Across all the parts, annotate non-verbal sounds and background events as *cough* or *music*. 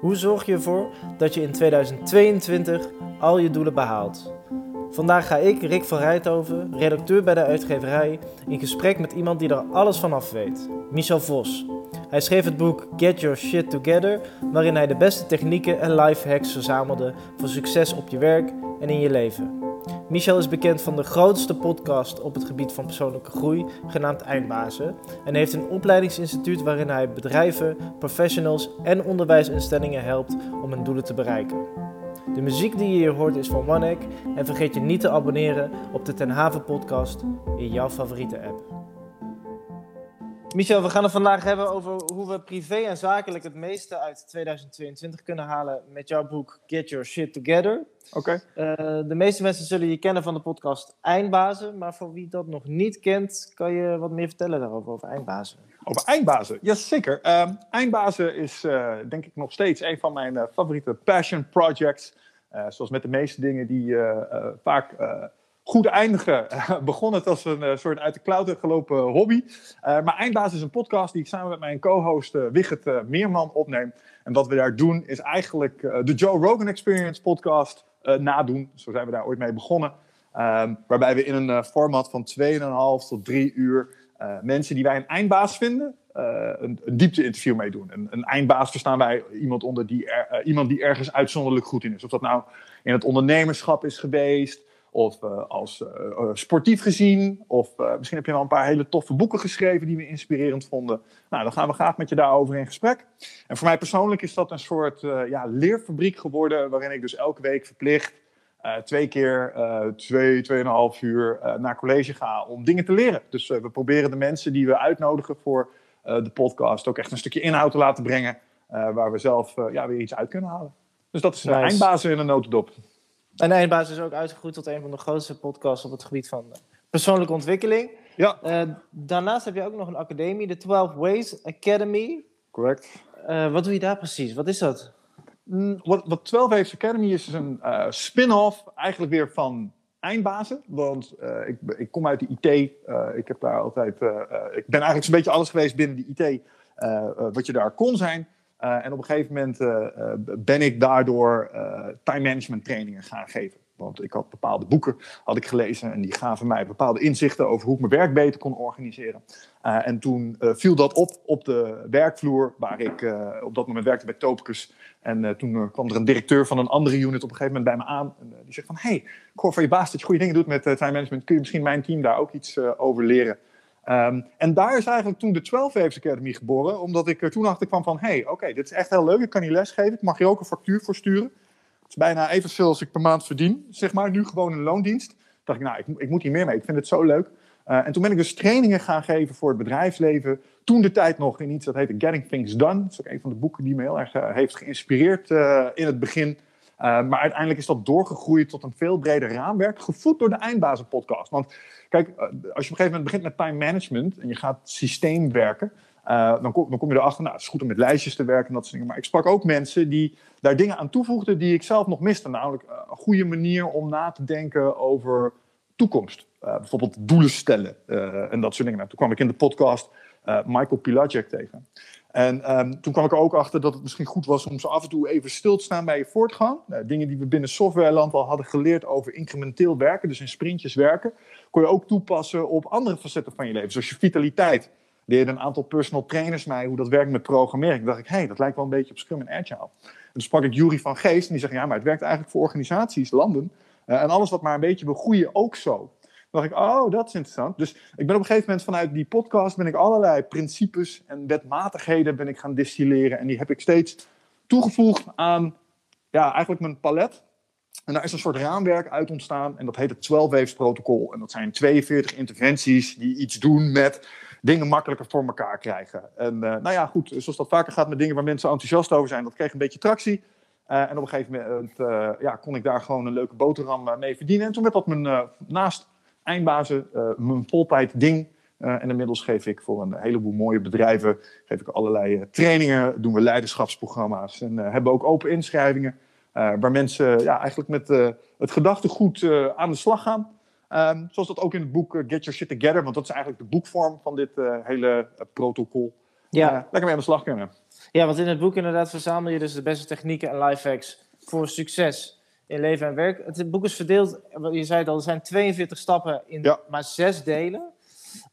Hoe zorg je ervoor dat je in 2022 al je doelen behaalt? Vandaag ga ik, Rick van Rijthoven, redacteur bij de uitgeverij, in gesprek met iemand die er alles van af weet, Michel Vos. Hij schreef het boek Get Your Shit Together, waarin hij de beste technieken en life hacks verzamelde voor succes op je werk en in je leven. Michel is bekend van de grootste podcast op het gebied van persoonlijke groei, genaamd Eindbazen, en heeft een opleidingsinstituut waarin hij bedrijven, professionals en onderwijsinstellingen helpt om hun doelen te bereiken. De muziek die je hier hoort is van OneEck en vergeet je niet te abonneren op de Ten Haven podcast in jouw favoriete app. Michel, we gaan het vandaag hebben over hoe we privé en zakelijk het meeste uit 2022 kunnen halen met jouw boek Get Your Shit Together. Oké. Uh, de meeste mensen zullen je kennen van de podcast Eindbazen, maar voor wie dat nog niet kent, kan je wat meer vertellen daarover, over Eindbazen? Over Eindbazen, jazeker. Uh, Eindbazen is uh, denk ik nog steeds een van mijn favoriete passion projects. zoals met de meeste dingen die vaak goed eindigen. *laughs* begon het als een soort uit de klauwen gelopen hobby. maar Eindbazen is een podcast die ik samen met mijn co-host Wigert Meerman opneem. En wat we daar doen is eigenlijk de Joe Rogan Experience podcast uh, nadoen. Zo zijn we daar ooit mee begonnen. Um, waarbij we in een uh, format van 2,5 tot 3 uur uh, mensen die wij een eindbaas vinden, een, een diepte-interview mee doen. Een, eindbaas verstaan wij iemand onder die iemand die ergens uitzonderlijk goed in is. Of dat nou in het ondernemerschap is geweest, of als sportief gezien, of misschien heb je wel een paar hele toffe boeken geschreven die we inspirerend vonden. Nou, dan gaan we graag met je daarover in gesprek. En voor mij persoonlijk is dat een soort ja, leerfabriek geworden, waarin ik dus elke week verplicht twee keer twee, tweeënhalf uur naar college ga om dingen te leren. Dus we proberen de mensen die we uitnodigen voor de podcast ook echt een stukje inhoud te laten brengen, waar we zelf ja, weer iets uit kunnen halen. Dus dat is nice. eindbazen in een notendop. En Eindbazen is ook uitgegroeid tot een van de grootste podcasts op het gebied van persoonlijke ontwikkeling. Ja. Uh, daarnaast heb je ook nog een academie, de 12 Ways Academy. Correct. Uh, wat doe je daar precies? Wat is dat? Mm, wat, wat 12 Ways Academy is, is een uh, spin-off eigenlijk weer van Eindbazen. Want ik, ik, kom uit de IT. ik heb daar altijd. ik ben eigenlijk zo'n beetje alles geweest binnen de IT. wat je daar kon zijn. En op een gegeven moment ben ik daardoor time management trainingen gaan geven. Want ik had bepaalde boeken had ik gelezen en die gaven mij bepaalde inzichten over hoe ik mijn werk beter kon organiseren. Uh, en toen uh, viel dat op op de werkvloer waar ik uh, op dat moment werkte bij Topicus. En toen kwam er een directeur van een andere unit op een gegeven moment bij me aan. En die zegt van, hey, ik hoor van je baas dat je goede dingen doet met time management. Kun je misschien mijn team daar ook iets over leren? Um, en daar is eigenlijk toen de 12 Waves Academy geboren. Omdat ik er toen achter kwam van, hey, oké, dit is echt heel leuk. Ik kan je lesgeven. Ik mag je ook een factuur voor sturen. Het is bijna evenveel als ik per maand verdien, zeg maar. Nu gewoon een loondienst. dacht ik, nou, ik, ik moet hier meer mee. Ik vind het zo leuk. Uh, en toen ben ik dus trainingen gaan geven voor het bedrijfsleven. Toen de tijd nog in iets dat heette Getting Things Done. Dat is ook een van de boeken die me heel erg uh, heeft geïnspireerd uh, in het begin. maar uiteindelijk is dat doorgegroeid tot een veel breder raamwerk. Gevoed door de Eindbazen podcast. Want kijk, als je op een gegeven moment begint met time management. En je gaat systeem werken. Uh, dan, kom, dan, kom, je erachter, nou, het is goed om met lijstjes te werken en dat soort dingen. Maar ik sprak ook mensen die daar dingen aan toevoegden die ik zelf nog miste. Namelijk uh, een goede manier om na te denken over toekomst. Bijvoorbeeld doelen stellen en dat soort dingen. Nou, toen kwam ik in de podcast Michael Pilacek tegen. En um, toen kwam ik er ook achter dat het misschien goed was om zo af en toe even stil te staan bij je voortgang. dingen die we binnen softwareland al hadden geleerd over incrementeel werken, dus in sprintjes werken, kon je ook toepassen op andere facetten van je leven, zoals je vitaliteit leerde een aantal personal trainers mij hoe dat werkt met programmering. Toen dacht ik, hé, hey, dat lijkt wel een beetje op Scrum en Agile. En toen sprak ik Jury van Geest en die zegt, ja, maar het werkt eigenlijk voor organisaties, landen. Uh, en alles wat maar een beetje wil groeien ook zo. Dacht ik, oh, dat is interessant. Dus ik ben op een gegeven moment vanuit die podcast ben ik allerlei principes en wetmatigheden ben ik gaan distilleren. En die heb ik steeds toegevoegd aan ja, eigenlijk mijn palet. En daar is een soort raamwerk uit ontstaan en dat heet het 12 Waves protocol. En dat zijn 42 interventies die iets doen met dingen makkelijker voor elkaar krijgen. En uh, nou ja, goed, zoals dat vaker gaat met dingen waar mensen enthousiast over zijn, dat kreeg een beetje tractie. Uh, en op een gegeven moment uh, ja, kon ik daar gewoon een leuke boterham mee verdienen. En toen werd dat mijn, naast eindbazen mijn voltijd ding. en inmiddels geef ik voor een heleboel mooie bedrijven geef ik allerlei trainingen, doen we leiderschapsprogramma's en hebben ook open inschrijvingen. waar mensen ja, eigenlijk met het gedachtegoed aan de slag gaan. Um, zoals dat ook in het boek uh, Get Your Shit Together, want dat is eigenlijk de boekvorm van dit uh, hele uh, protocol. ja. lekker mee aan de slag kunnen. Ja, want in het boek inderdaad verzamel je dus de beste technieken en lifehacks voor succes in leven en werk. Het boek is verdeeld, je zei het al, er zijn 42 stappen in maar zes delen.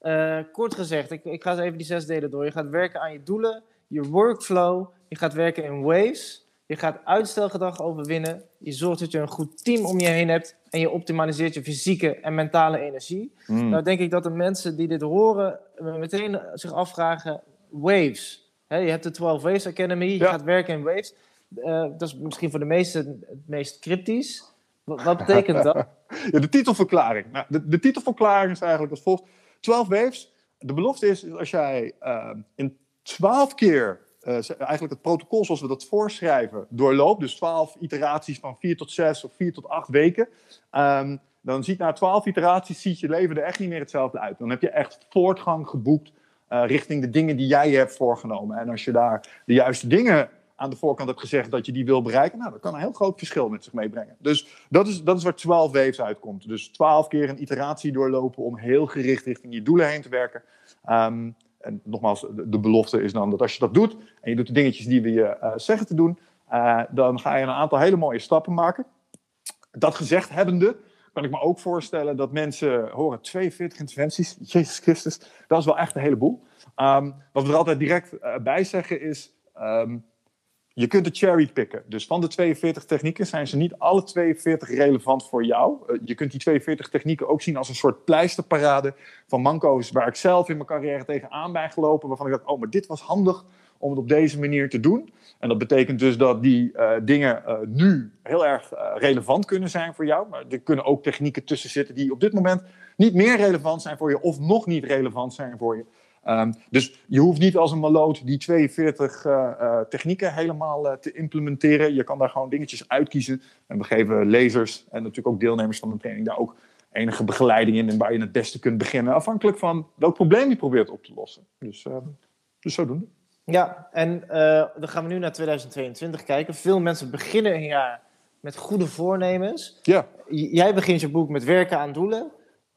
Uh, kort gezegd, ik, ik ga eens even die zes delen door. Je gaat werken aan je doelen, je workflow, je gaat werken in waves, je gaat uitstelgedrag overwinnen, je zorgt dat je een goed team om je heen hebt en je optimaliseert je fysieke en mentale energie. Mm. Nou denk ik dat de mensen die dit horen meteen zich afvragen, waves. je hebt de 12 Waves Academy, je gaat werken in waves. Uh, dat is misschien voor de meesten het meest cryptisch. Wat, betekent dat? *laughs* ja, de titelverklaring. Nou, de, titelverklaring is eigenlijk als volgt. 12 waves. De belofte is, als jij uh, in 12 keer uh, eigenlijk het protocol zoals we dat voorschrijven doorloopt, dus 12 iteraties van 4 tot 6 of 4 tot 8 weken, um, dan ziet na 12 iteraties ziet je leven er echt niet meer hetzelfde uit. Dan heb je echt voortgang geboekt richting de dingen die jij hebt voorgenomen. En als je daar de juiste dingen aan de voorkant hebt gezegd dat je die wil bereiken, nou, dat kan een heel groot verschil met zich meebrengen. Dus dat is, dat is waar 12 waves uitkomt. Dus 12 keer een iteratie doorlopen om heel gericht richting je doelen heen te werken. Um, en nogmaals, de, belofte is dan dat als je dat doet en je doet de dingetjes die we je uh, zeggen te doen, uh, dan ga je een aantal hele mooie stappen maken. Dat gezegd hebbende, kan ik me ook voorstellen dat mensen horen 42 interventies. Jezus Christus, dat is wel echt een heleboel. Um, wat we er altijd direct uh, bij zeggen is. Um, je kunt het cherrypicken. Dus van de 42 technieken zijn ze niet alle 42 relevant voor jou. Uh, je kunt die 42 technieken ook zien als een soort pleisterparade van manco's waar ik zelf in mijn carrière tegenaan ben gelopen. Waarvan ik dacht, oh, maar dit was handig om het op deze manier te doen. En dat betekent dus dat die uh, dingen uh, nu heel erg relevant kunnen zijn voor jou. Maar er kunnen ook technieken tussen zitten die op dit moment niet meer relevant zijn voor je of nog niet relevant zijn voor je. Um, dus je hoeft niet als een maloot die 42 uh, uh, technieken helemaal uh, te implementeren. Je kan daar gewoon dingetjes uitkiezen. En we geven lezers en natuurlijk ook deelnemers van de training daar ook enige begeleiding in. En waar je het beste kunt beginnen. Afhankelijk van welk probleem je probeert op te lossen. Dus, ehm, dus zodoende. Ja, en eh, dan gaan we nu naar 2022 kijken. Veel mensen beginnen een jaar met goede voornemens. Ja. jij begint je boek met werken aan doelen.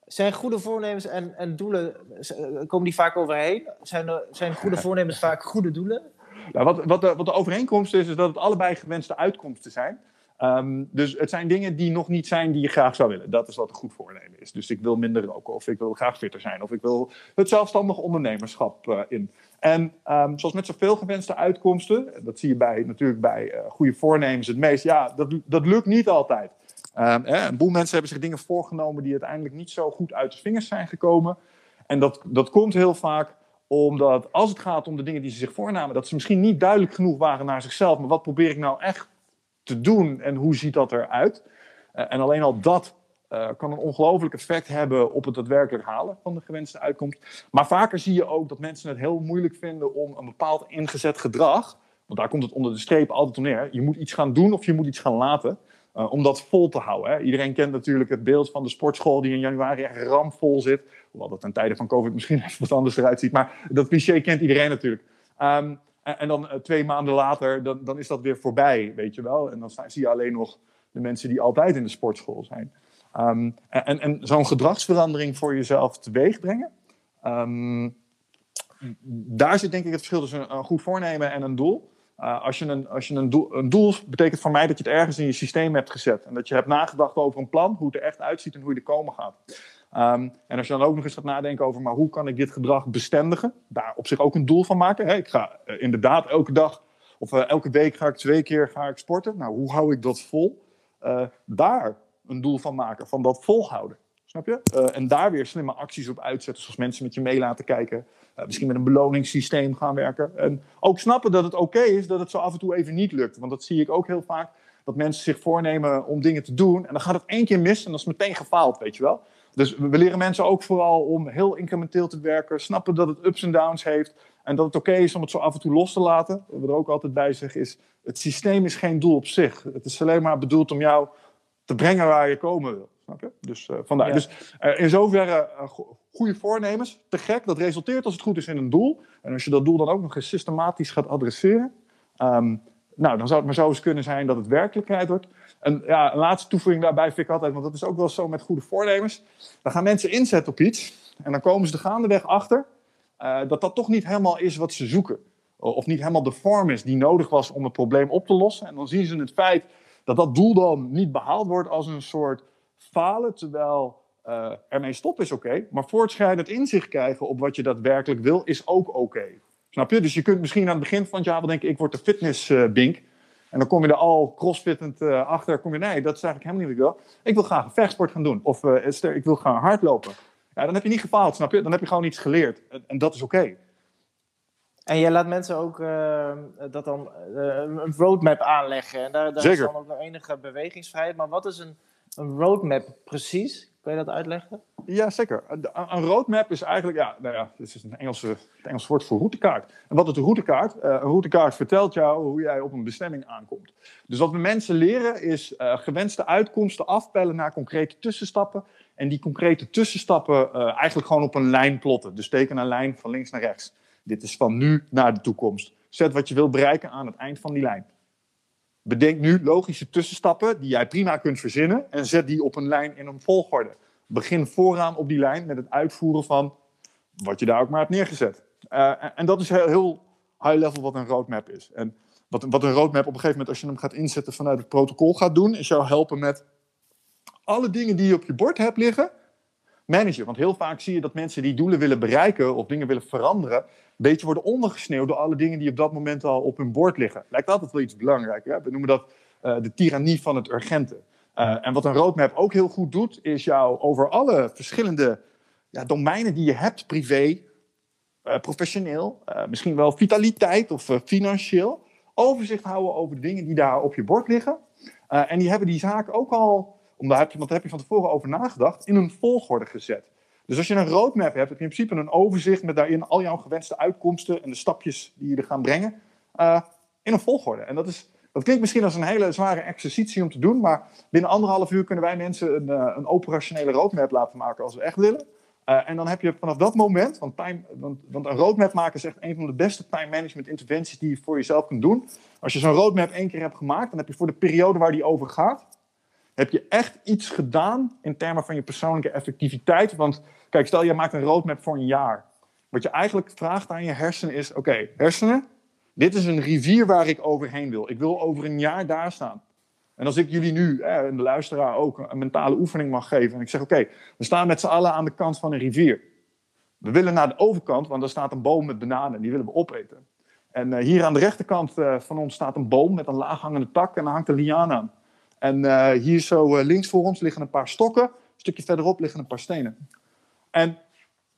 Zijn goede voornemens en, en doelen, eh, komen die vaak overheen? Zijn, er, zijn goede *laughs* voornemens vaak goede doelen? Nou, wat, wat, de, wat de overeenkomst is, is dat het allebei gewenste uitkomsten zijn. Um, dus het zijn dingen die nog niet zijn die je graag zou willen. Dat is wat een goed voornemen is. Dus ik wil minder roken, of ik wil graag fitter zijn, of ik wil het zelfstandig ondernemerschap uh, in. En um, zoals met zoveel gewenste uitkomsten, dat zie je bij, natuurlijk bij uh, goede voornemens het meest, ja, dat, dat lukt niet altijd. Um, een boel mensen hebben zich dingen voorgenomen die uiteindelijk niet zo goed uit de vingers zijn gekomen. En dat, dat komt heel vaak omdat als het gaat om de dingen die ze zich voornamen, dat ze misschien niet duidelijk genoeg waren naar zichzelf. Maar wat probeer ik nou echt te doen en hoe ziet dat eruit? Uh, en alleen al dat uh, kan een ongelooflijk effect hebben op het daadwerkelijk halen van de gewenste uitkomst. Maar vaker zie je ook dat mensen het heel moeilijk vinden om een bepaald ingezet gedrag, want daar komt het onder de streep altijd om neer. Je moet iets gaan doen of je moet iets gaan laten. Uh, om dat vol te houden. Hè. Iedereen kent natuurlijk het beeld van de sportschool die in januari echt ramvol zit. Hoewel dat ten tijde van COVID misschien *laughs* even wat anders eruit ziet. Maar dat cliché kent iedereen natuurlijk. Um, en, dan uh, twee maanden later, dan, dan, is dat weer voorbij, weet je wel. En dan zie je alleen nog de mensen die altijd in de sportschool zijn. Um, en, en zo'n gedragsverandering voor jezelf teweeg brengen. Um, daar zit denk ik het verschil tussen een goed voornemen en een doel. Uh, als je, een, als je een, doel, betekent voor mij dat je het ergens in je systeem hebt gezet. En dat je hebt nagedacht over een plan, hoe het er echt uitziet en hoe je er komen gaat. Um, en als je dan ook nog eens gaat nadenken over, maar hoe kan ik dit gedrag bestendigen? Daar op zich ook een doel van maken. Ik ga uh, inderdaad elke dag of uh, elke week ga ik twee keer ga ik sporten. Nou, hoe hou ik dat vol? daar een doel van maken, van dat volhouden. Snap je? en daar weer slimme acties op uitzetten, zoals mensen met je mee laten kijken. Uh, misschien met een beloningssysteem gaan werken. En ook snappen dat het oké is dat het zo af en toe even niet lukt. Want dat zie ik ook heel vaak. Dat mensen zich voornemen om dingen te doen. En dan gaat het één keer mis en dat is meteen gefaald, weet je wel. Dus we leren mensen ook vooral om heel incrementeel te werken. Snappen dat het ups en downs heeft. En dat het oké is om het zo af en toe los te laten. Wat we er ook altijd bij zeggen is... Het systeem is geen doel op zich. Het is alleen maar bedoeld om jou te brengen waar je komen wil. Snap je? Dus uh, vandaar. Dus uh, in zoverre uh, goede voornemens. Te gek. Dat resulteert als het goed is in een doel. En als je dat doel dan ook nog eens systematisch gaat adresseren. Um, nou, dan zou het maar zo eens kunnen zijn dat het werkelijkheid wordt. En ja, een laatste toevoeging daarbij vind ik altijd, want dat is ook wel zo met goede voornemens. Dan gaan mensen inzetten op iets. En dan komen ze er gaandeweg achter uh, dat dat toch niet helemaal is wat ze zoeken. Of niet helemaal de vorm is die nodig was om het probleem op te lossen. En dan zien ze het feit dat dat doel dan niet behaald wordt als een soort falen, terwijl uh, ermee stoppen is oké. maar voortschrijdend inzicht krijgen op wat je daadwerkelijk wil is ook oké. Snap je? Dus je kunt misschien aan het begin van het jaar wel denken, ik word de fitnessbink. Uh, en dan kom je er al crossfittend uh, achter. Kom je, nee, dat is eigenlijk helemaal niet wat ik wil. Ik wil graag een vechtsport gaan doen. Of uh, ik wil gaan hardlopen. Ja, dan heb je niet gefaald, snap je? Dan heb je gewoon iets geleerd. En, en dat is oké. Okay. En jij laat mensen ook uh, dat dan een roadmap aanleggen. En daar, daar is dan ook nog enige bewegingsvrijheid. Maar wat is een, een roadmap precies? Dat uitleggen? Ja, zeker. Een roadmap is eigenlijk, ja, nou ja, dit is een Engelse, het Engels woord voor routekaart. En wat is een routekaart? Uh, een routekaart vertelt jou hoe jij op een bestemming aankomt. Dus wat we mensen leren is uh, gewenste uitkomsten afpellen naar concrete tussenstappen. En die concrete tussenstappen uh, eigenlijk gewoon op een lijn plotten. Dus teken een lijn van links naar rechts. Dit is van nu naar de toekomst. Zet wat je wil bereiken aan het eind van die lijn. Bedenk nu logische tussenstappen die jij prima kunt verzinnen en zet die op een lijn in een volgorde. Begin vooraan op die lijn met het uitvoeren van wat je daar ook maar hebt neergezet. Uh, en dat is heel, heel, high level wat een roadmap is. En wat, wat een roadmap op een gegeven moment, als je hem gaat inzetten vanuit het protocol gaat doen, is jou helpen met alle dingen die je op je bord hebt liggen, managen. Want heel vaak zie je dat mensen die doelen willen bereiken of dingen willen veranderen, beetje worden ondergesneeuwd door alle dingen die op dat moment al op hun bord liggen. Lijkt altijd wel iets belangrijker. Hè? We noemen dat uh, de tirannie van het urgente. Uh, en wat een roadmap ook heel goed doet, is jou over alle verschillende ja, domeinen die je hebt, privé, uh, professioneel, misschien wel vitaliteit of financieel, overzicht houden over de dingen die daar op je bord liggen. en die hebben die zaken ook al, omdat je, want daar heb je van tevoren over nagedacht, in een volgorde gezet. Dus als je een roadmap hebt, heb je in principe een overzicht met daarin al jouw gewenste uitkomsten en de stapjes die je er gaan brengen uh, in een volgorde. En dat, is, dat klinkt misschien als een hele zware exercitie om te doen, maar binnen anderhalf uur kunnen wij mensen een, uh, een operationele roadmap laten maken als we echt willen. Uh, en dan heb je vanaf dat moment, want, time, want, want, een roadmap maken is echt een van de beste time management interventies die je voor jezelf kunt doen. Als je zo'n roadmap één keer hebt gemaakt, dan heb je voor de periode waar die over gaat, heb je echt iets gedaan in termen van je persoonlijke effectiviteit. Want kijk, stel je maakt een roadmap voor een jaar. Wat je eigenlijk vraagt aan je hersenen is: oké, hersenen, dit is een rivier waar ik overheen wil. Ik wil over een jaar daar staan. En als ik jullie nu, en de luisteraar ook, een mentale oefening mag geven. En ik zeg: oké, we staan met z'n allen aan de kant van een rivier. We willen naar de overkant, want daar staat een boom met bananen. Die willen we opeten. En uh, hier aan de rechterkant uh, van ons staat een boom met een laaghangende tak en daar hangt een liaan aan. En uh, hier zo uh, links voor ons liggen een paar stokken. Een stukje verderop liggen een paar stenen. En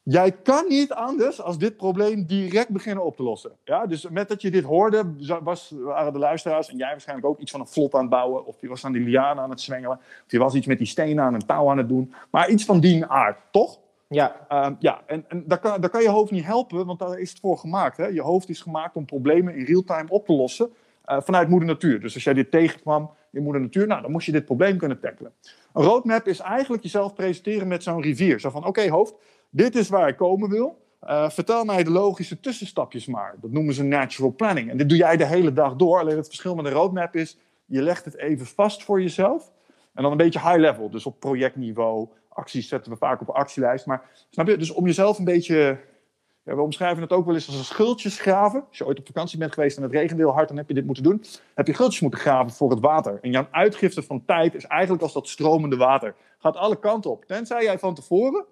jij kan niet anders als dit probleem direct beginnen op te lossen. Ja? Dus met dat je dit hoorde, was, waren de luisteraars en jij waarschijnlijk ook iets van een vlot aan het bouwen. Of je was aan die lianen aan het zwengelen. Of je was iets met die stenen aan een touw aan het doen. Maar iets van die aard, toch? Ja. Uh, ja, en, en daar, kan, daar kan je hoofd niet helpen, want daar is het voor gemaakt. Hè? Je hoofd is gemaakt om problemen in real time op te lossen. Uh, vanuit moeder natuur. Dus als jij dit tegenkwam in moeder natuur, nou, dan moest je dit probleem kunnen tackelen. Een roadmap is eigenlijk jezelf presenteren met zo'n rivier. Zo van, oké hoofd, dit is waar ik komen wil. Uh, vertel mij de logische tussenstapjes maar. Dat noemen ze natural planning. En dit doe jij de hele dag door. Alleen het verschil met een roadmap is, je legt het even vast voor jezelf. En dan een beetje high level, dus op projectniveau. Acties zetten we vaak op een actielijst. Maar snap je, dus om jezelf een beetje we omschrijven het ook wel eens als een schultjes graven. Als je ooit op vakantie bent geweest en het regent heel hard, dan heb je dit moeten doen. Heb je schultjes moeten graven voor het water. En jouw uitgifte van tijd is eigenlijk als dat stromende water. Gaat alle kanten op. Tenzij jij van tevoren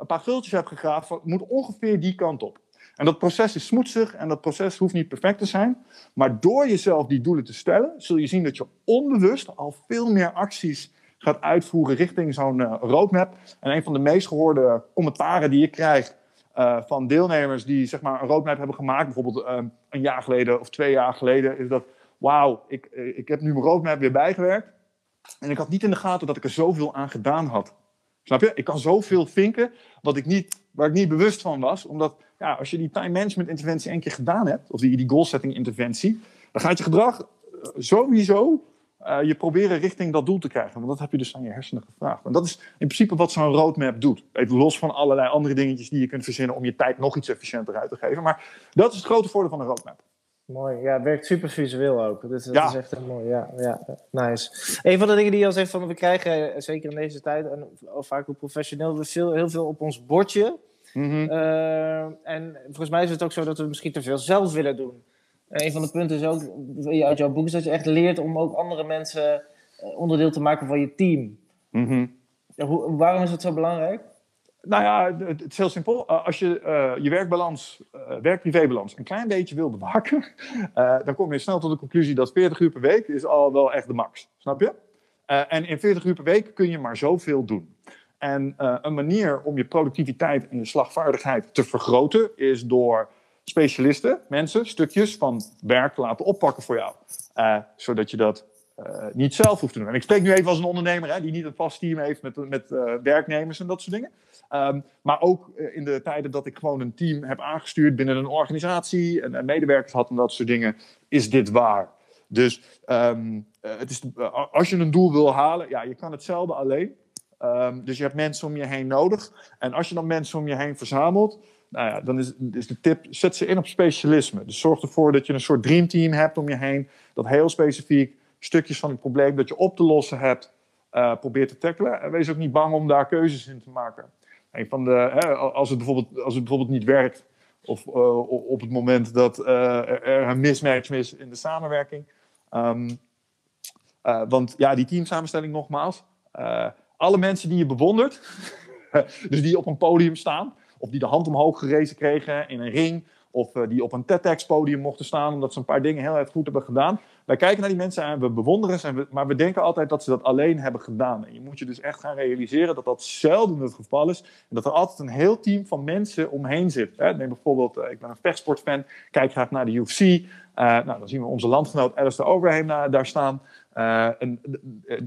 een paar gultjes hebt gegraven, moet ongeveer die kant op. En dat proces is smoetsig en dat proces hoeft niet perfect te zijn. Maar door jezelf die doelen te stellen, zul je zien dat je onbewust al veel meer acties gaat uitvoeren richting zo'n uh, roadmap. En een van de meest gehoorde commentaren die ik krijg uh, van deelnemers die zeg maar, een roadmap hebben gemaakt, bijvoorbeeld uh, een jaar geleden of twee jaar geleden, is dat, wauw, ik, eh, ik heb nu mijn roadmap weer bijgewerkt. En ik had niet in de gaten dat ik er zoveel aan gedaan had. Snap je? Ik kan zoveel vinken wat ik niet, waar ik niet bewust van was. Omdat ja, als je die time management interventie één keer gedaan hebt, of die, die goal setting interventie, dan gaat je gedrag sowieso uh, je proberen richting dat doel te krijgen. Want dat heb je dus aan je hersenen gevraagd. En dat is in principe wat zo'n roadmap doet. Even los van allerlei andere dingetjes die je kunt verzinnen om je tijd nog iets efficiënter uit te geven. Maar dat is het grote voordeel van een roadmap. Mooi, ja, het werkt super visueel ook. Dus dat ja. is echt heel mooi. Ja, ja, nice. Een van de dingen die je al zegt, van we krijgen zeker in deze tijd en vaak ook professioneel, veel, heel veel op ons bordje. Mhm. Eh, en volgens mij is het ook zo dat we misschien te veel zelf willen doen. En een van de punten is ook uit jouw boek is dat je echt leert om ook andere mensen onderdeel te maken van je team. Mhm. Hoe, waarom is het zo belangrijk? Nou ja, het, is heel simpel. als je je werkbalans, werk-privébalans een klein beetje wil bewaken, *laughs* dan kom je snel tot de conclusie dat 40 uur per week is al wel echt de max. Snap je? en in 40 uur per week kun je maar zoveel doen. En uh, een manier om je productiviteit en je slagvaardigheid te vergroten is door specialisten, mensen, stukjes van werk te laten oppakken voor jou. Uh, zodat je dat uh, niet zelf hoeft te doen. En ik spreek nu even als een ondernemer hè, die niet een vast team heeft met, met werknemers en dat soort dingen. Um, maar ook in de tijden dat ik gewoon een team heb aangestuurd binnen een organisatie en, medewerkers had en dat soort dingen, is dit waar. Dus um, het is, als je een doel wil halen, ja, je kan hetzelfde alleen. Um, dus je hebt mensen om je heen nodig. En als je dan mensen om je heen verzamelt, nou ja, dan is, de tip: zet ze in op specialisme. Dus zorg ervoor dat je een soort dreamteam hebt om je heen, dat heel specifiek stukjes van het probleem dat je op te lossen hebt, uh, probeert te tackelen. En wees ook niet bang om daar keuzes in te maken. Een van de, hè, als, het bijvoorbeeld, als het bijvoorbeeld niet werkt, of uh, op het moment dat uh, er een mismatch is in de samenwerking. Um, want ja, die teamsamenstelling nogmaals alle mensen die je bewondert, *laughs* dus die op een podium staan, of die de hand omhoog gerezen kregen in een ring, of uh, die op een TEDx-podium mochten staan omdat ze een paar dingen heel erg goed hebben gedaan. Wij kijken naar die mensen en we bewonderen ze, maar we denken altijd dat ze dat alleen hebben gedaan. En je moet je dus echt gaan realiseren dat dat zelden het geval is. En dat er altijd een heel team van mensen omheen zit. Hè. Neem bijvoorbeeld, uh, ik ben een vechtsportfan, kijk graag naar de UFC. Eh, nou, dan zien we onze landgenoot Alistair Overheim daar staan.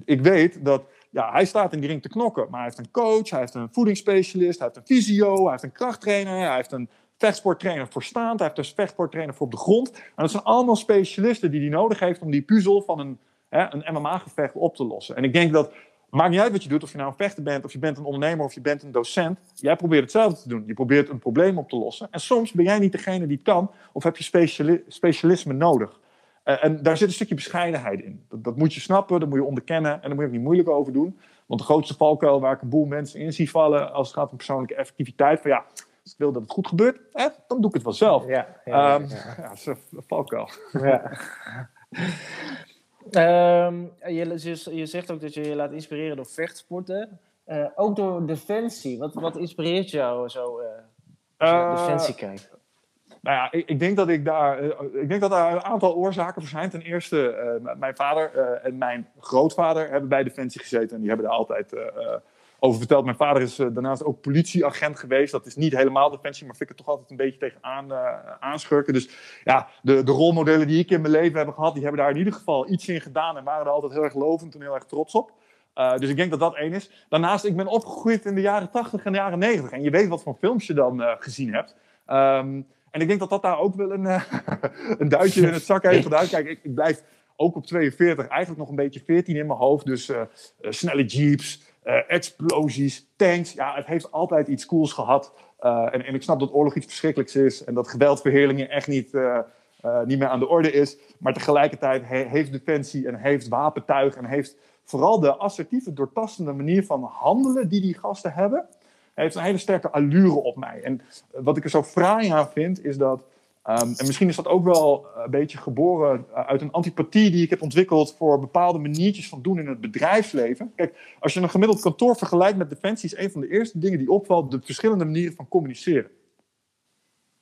ik weet dat ja, hij staat in die ring te knokken, maar hij heeft een coach, hij heeft een voedingsspecialist, hij heeft een fysio, hij heeft een krachttrainer, hij heeft een vechtsporttrainer voor staand, hij heeft een vechtsporttrainer voor op de grond. En dat zijn allemaal specialisten die hij nodig heeft om die puzzel van een, hè, een MMA-gevecht op te lossen. En ik denk dat, maakt niet uit wat je doet, of je nou een vechter bent, of je bent een ondernemer, of je bent een docent, jij probeert hetzelfde te doen. Je probeert een probleem op te lossen. En soms ben jij niet degene die kan, of heb je speciali specialisme nodig. Uh, en daar zit een stukje bescheidenheid in. Dat, dat, moet je snappen, dat moet je onderkennen en daar moet je ook niet moeilijk over doen. Want de grootste valkuil waar ik een boel mensen in zie vallen als het gaat om persoonlijke effectiviteit, van ja, als ik wil dat het goed gebeurt, hè, dan doe ik het wel zelf. Ja, ja, um, ja. *laughs* ja dat is een valkuil. Ja. *laughs* um, je, je, zegt ook dat je je laat inspireren door vechtsporten. Uh, ook door Defensie. Wat, wat inspireert jou zo uh, als je uh, Defensie kijkt? Nou ja, ik, ik, denk dat ik daar. Eh, ik denk dat daar een aantal oorzaken voor zijn. Ten eerste, uh, mijn vader uh, en mijn grootvader hebben bij Defensie gezeten. En die hebben er altijd over verteld. Mijn vader is daarnaast ook politieagent geweest. Dat is niet helemaal Defensie, maar vind ik er toch altijd een beetje tegenaan aanschurken. Dus ja, de, de rolmodellen die ik in mijn leven heb gehad, die hebben daar in ieder geval iets in gedaan. En waren er altijd heel erg lovend en heel erg trots op. Uh, dus ik denk dat dat één is. Daarnaast, ik ben opgegroeid in de jaren 80 en de jaren 90. En je weet wat voor films je dan uh, gezien hebt. Um, en ik denk dat dat daar ook wel een, uh, *laughs* een duitje in het zak heeft gedaan. Kijk, ik, ik, blijf ook op 42 eigenlijk nog een beetje 14 in mijn hoofd. Dus uh, uh, snelle jeeps, explosies, tanks. Ja, het heeft altijd iets cools gehad. En, ik snap dat oorlog iets verschrikkelijks is. En dat geweldverheerlijking echt niet, niet meer aan de orde is. Maar tegelijkertijd he, heeft Defensie en heeft wapentuig en heeft vooral de assertieve, doortastende manier van handelen die die gasten hebben heeft een hele sterke allure op mij. En wat ik er zo fraai aan vind, is dat. Um, en misschien is dat ook wel een beetje geboren uit een antipathie die ik heb ontwikkeld voor bepaalde maniertjes van doen in het bedrijfsleven. Kijk, als je een gemiddeld kantoor vergelijkt met defensie, is een van de eerste dingen die opvalt de verschillende manieren van communiceren.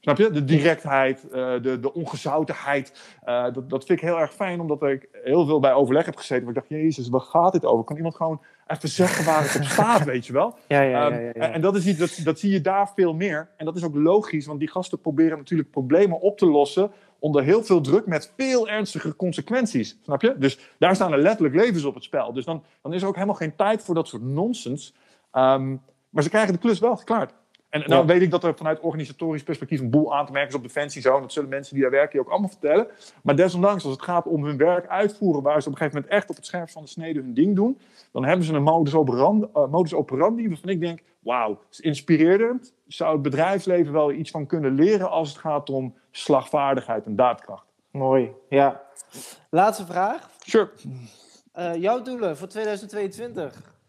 Snap je? De directheid, uh, de, de ongezoutenheid. Uh, dat, dat vind ik heel erg fijn, omdat ik heel veel bij overleg heb gezeten. Waar ik dacht, jezus, waar gaat dit over? Kan iemand gewoon even zeggen waar het op *laughs* staat, weet je wel? Ja, ja, ja, ja, En dat, is iets, dat, dat zie je daar veel meer. En dat is ook logisch, want die gasten proberen natuurlijk problemen op te lossen onder heel veel druk met veel ernstige consequenties. Snap je? Dus daar staan er letterlijk levens op het spel. Dus dan, dan is er ook helemaal geen tijd voor dat soort nonsens. Um, maar ze krijgen de klus wel geklaard. En nou weet ik dat er vanuit organisatorisch perspectief een boel aan te merken is op Defensie zo. dat zullen mensen die daar werken je ook allemaal vertellen. Maar desondanks, als het gaat om hun werk uitvoeren, waar ze op een gegeven moment echt op het scherp van de snede hun ding doen, dan hebben ze een modus operandi, uh, modus operandi waarvan ik denk, wauw, is inspirerend. Zou het bedrijfsleven wel iets van kunnen leren als het gaat om slagvaardigheid en daadkracht. Mooi, ja. Laatste vraag. Sure. Uh, jouw doelen voor 2022?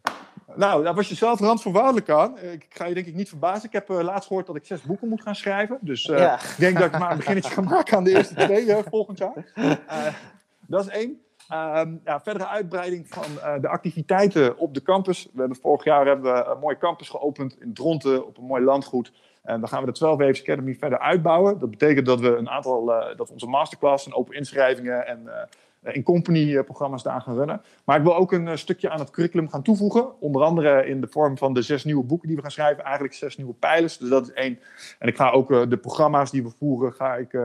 Nou, daar was je zelf randvoorwaardelijk aan. Ik ga je denk ik niet verbazen. Ik heb uh, laatst gehoord dat ik zes boeken moet gaan schrijven. Dus uh, ja. ik denk dat ik maar een beginnetje ga maken aan de eerste twee uh, volgend jaar. *laughs* dat is één. Um, ja, verdere uitbreiding van de activiteiten op de campus. We hebben vorig jaar hebben we een mooie campus geopend in Dronten op een mooi landgoed. En dan gaan we de 12 Waves Academy verder uitbouwen. Dat betekent dat we een aantal, dat onze masterclass en open inschrijvingen en eh, in company-programma's daar gaan runnen. Maar ik wil ook een eh, stukje aan het curriculum gaan toevoegen. Onder andere in de vorm van de zes nieuwe boeken die we gaan schrijven. Eigenlijk zes nieuwe pijlers. Dus dat is één. En ik ga ook eh, de programma's die we voeren, ga ik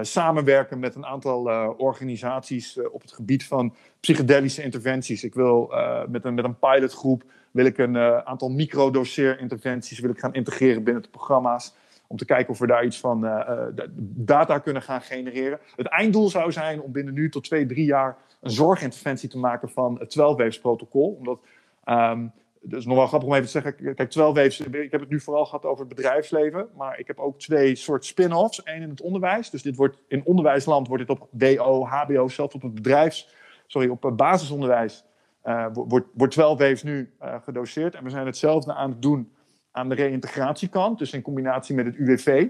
samenwerken met een aantal organisaties op het gebied van psychedelische interventies. Ik wil met, een, met een pilotgroep wil ik een aantal microdoseerinterventies wil ik gaan integreren binnen de programma's. Om te kijken of we daar iets van uh, data kunnen gaan genereren. Het einddoel zou zijn om binnen nu tot twee, drie jaar een zorginterventie te maken van het 12 protocol. Omdat, um, is nog wel grappig om even te zeggen. Kijk, 12 ik heb het nu vooral gehad over het bedrijfsleven. Maar ik heb ook twee soort spin-offs. Eén in het onderwijs. Dus dit wordt, in onderwijsland wordt dit op WO, HBO, zelfs op het bedrijfs... Sorry, op basisonderwijs uh, wordt, wordt 12 nu uh, gedoseerd. En we zijn hetzelfde aan het doen aan de reïntegratiekant, dus in combinatie met het UWV.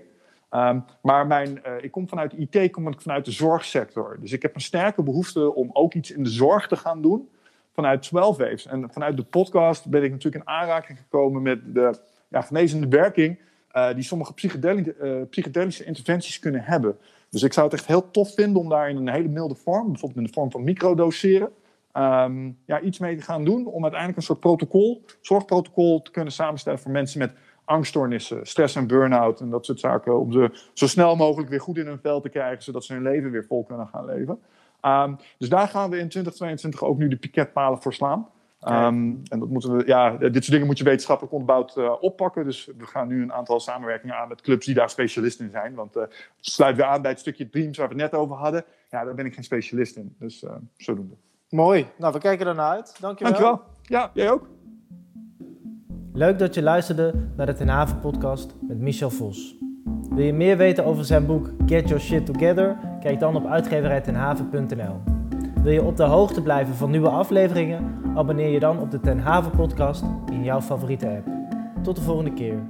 Ehm, maar mijn, uh, ik kom vanuit de IT, kom ik vanuit de zorgsector. Dus ik heb een sterke behoefte om ook iets in de zorg te gaan doen vanuit 12 Waves. En vanuit de podcast ben ik natuurlijk in aanraking gekomen met de ja, genezende werking uh, die sommige uh, psychedelische interventies kunnen hebben. Dus ik zou het echt heel tof vinden om daar in een hele milde vorm, bijvoorbeeld in de vorm van microdoseren, um, ja, iets mee te gaan doen om uiteindelijk een soort protocol, zorgprotocol te kunnen samenstellen voor mensen met angststoornissen, stress en burn-out en dat soort zaken. Om ze zo snel mogelijk weer goed in hun vel te krijgen, zodat ze hun leven weer vol kunnen gaan leven. Um, dus daar gaan we in 2022 ook nu de piketpalen voor slaan. Um, en dat moeten we, ja, dit soort dingen moet je wetenschappelijk onderbouwd uh, oppakken. Dus we gaan nu een aantal samenwerkingen aan met clubs die daar specialist in zijn. Want uh, het sluit weer aan bij het stukje Dreams waar we het net over hadden. Ja, daar ben ik geen specialist in. Dus uh, zodoende. Mooi. Nou, we kijken ernaar uit. Dankjewel. Dankjewel. Ja, jij ook. Leuk dat je luisterde naar de Ten Haven podcast met Michel Vos. Wil je meer weten over zijn boek Get Your Shit Together? Kijk dan op uitgeverijtenhaven.nl. Wil je op de hoogte blijven van nieuwe afleveringen? Abonneer je dan op de Ten Haven podcast in jouw favoriete app. Tot de volgende keer.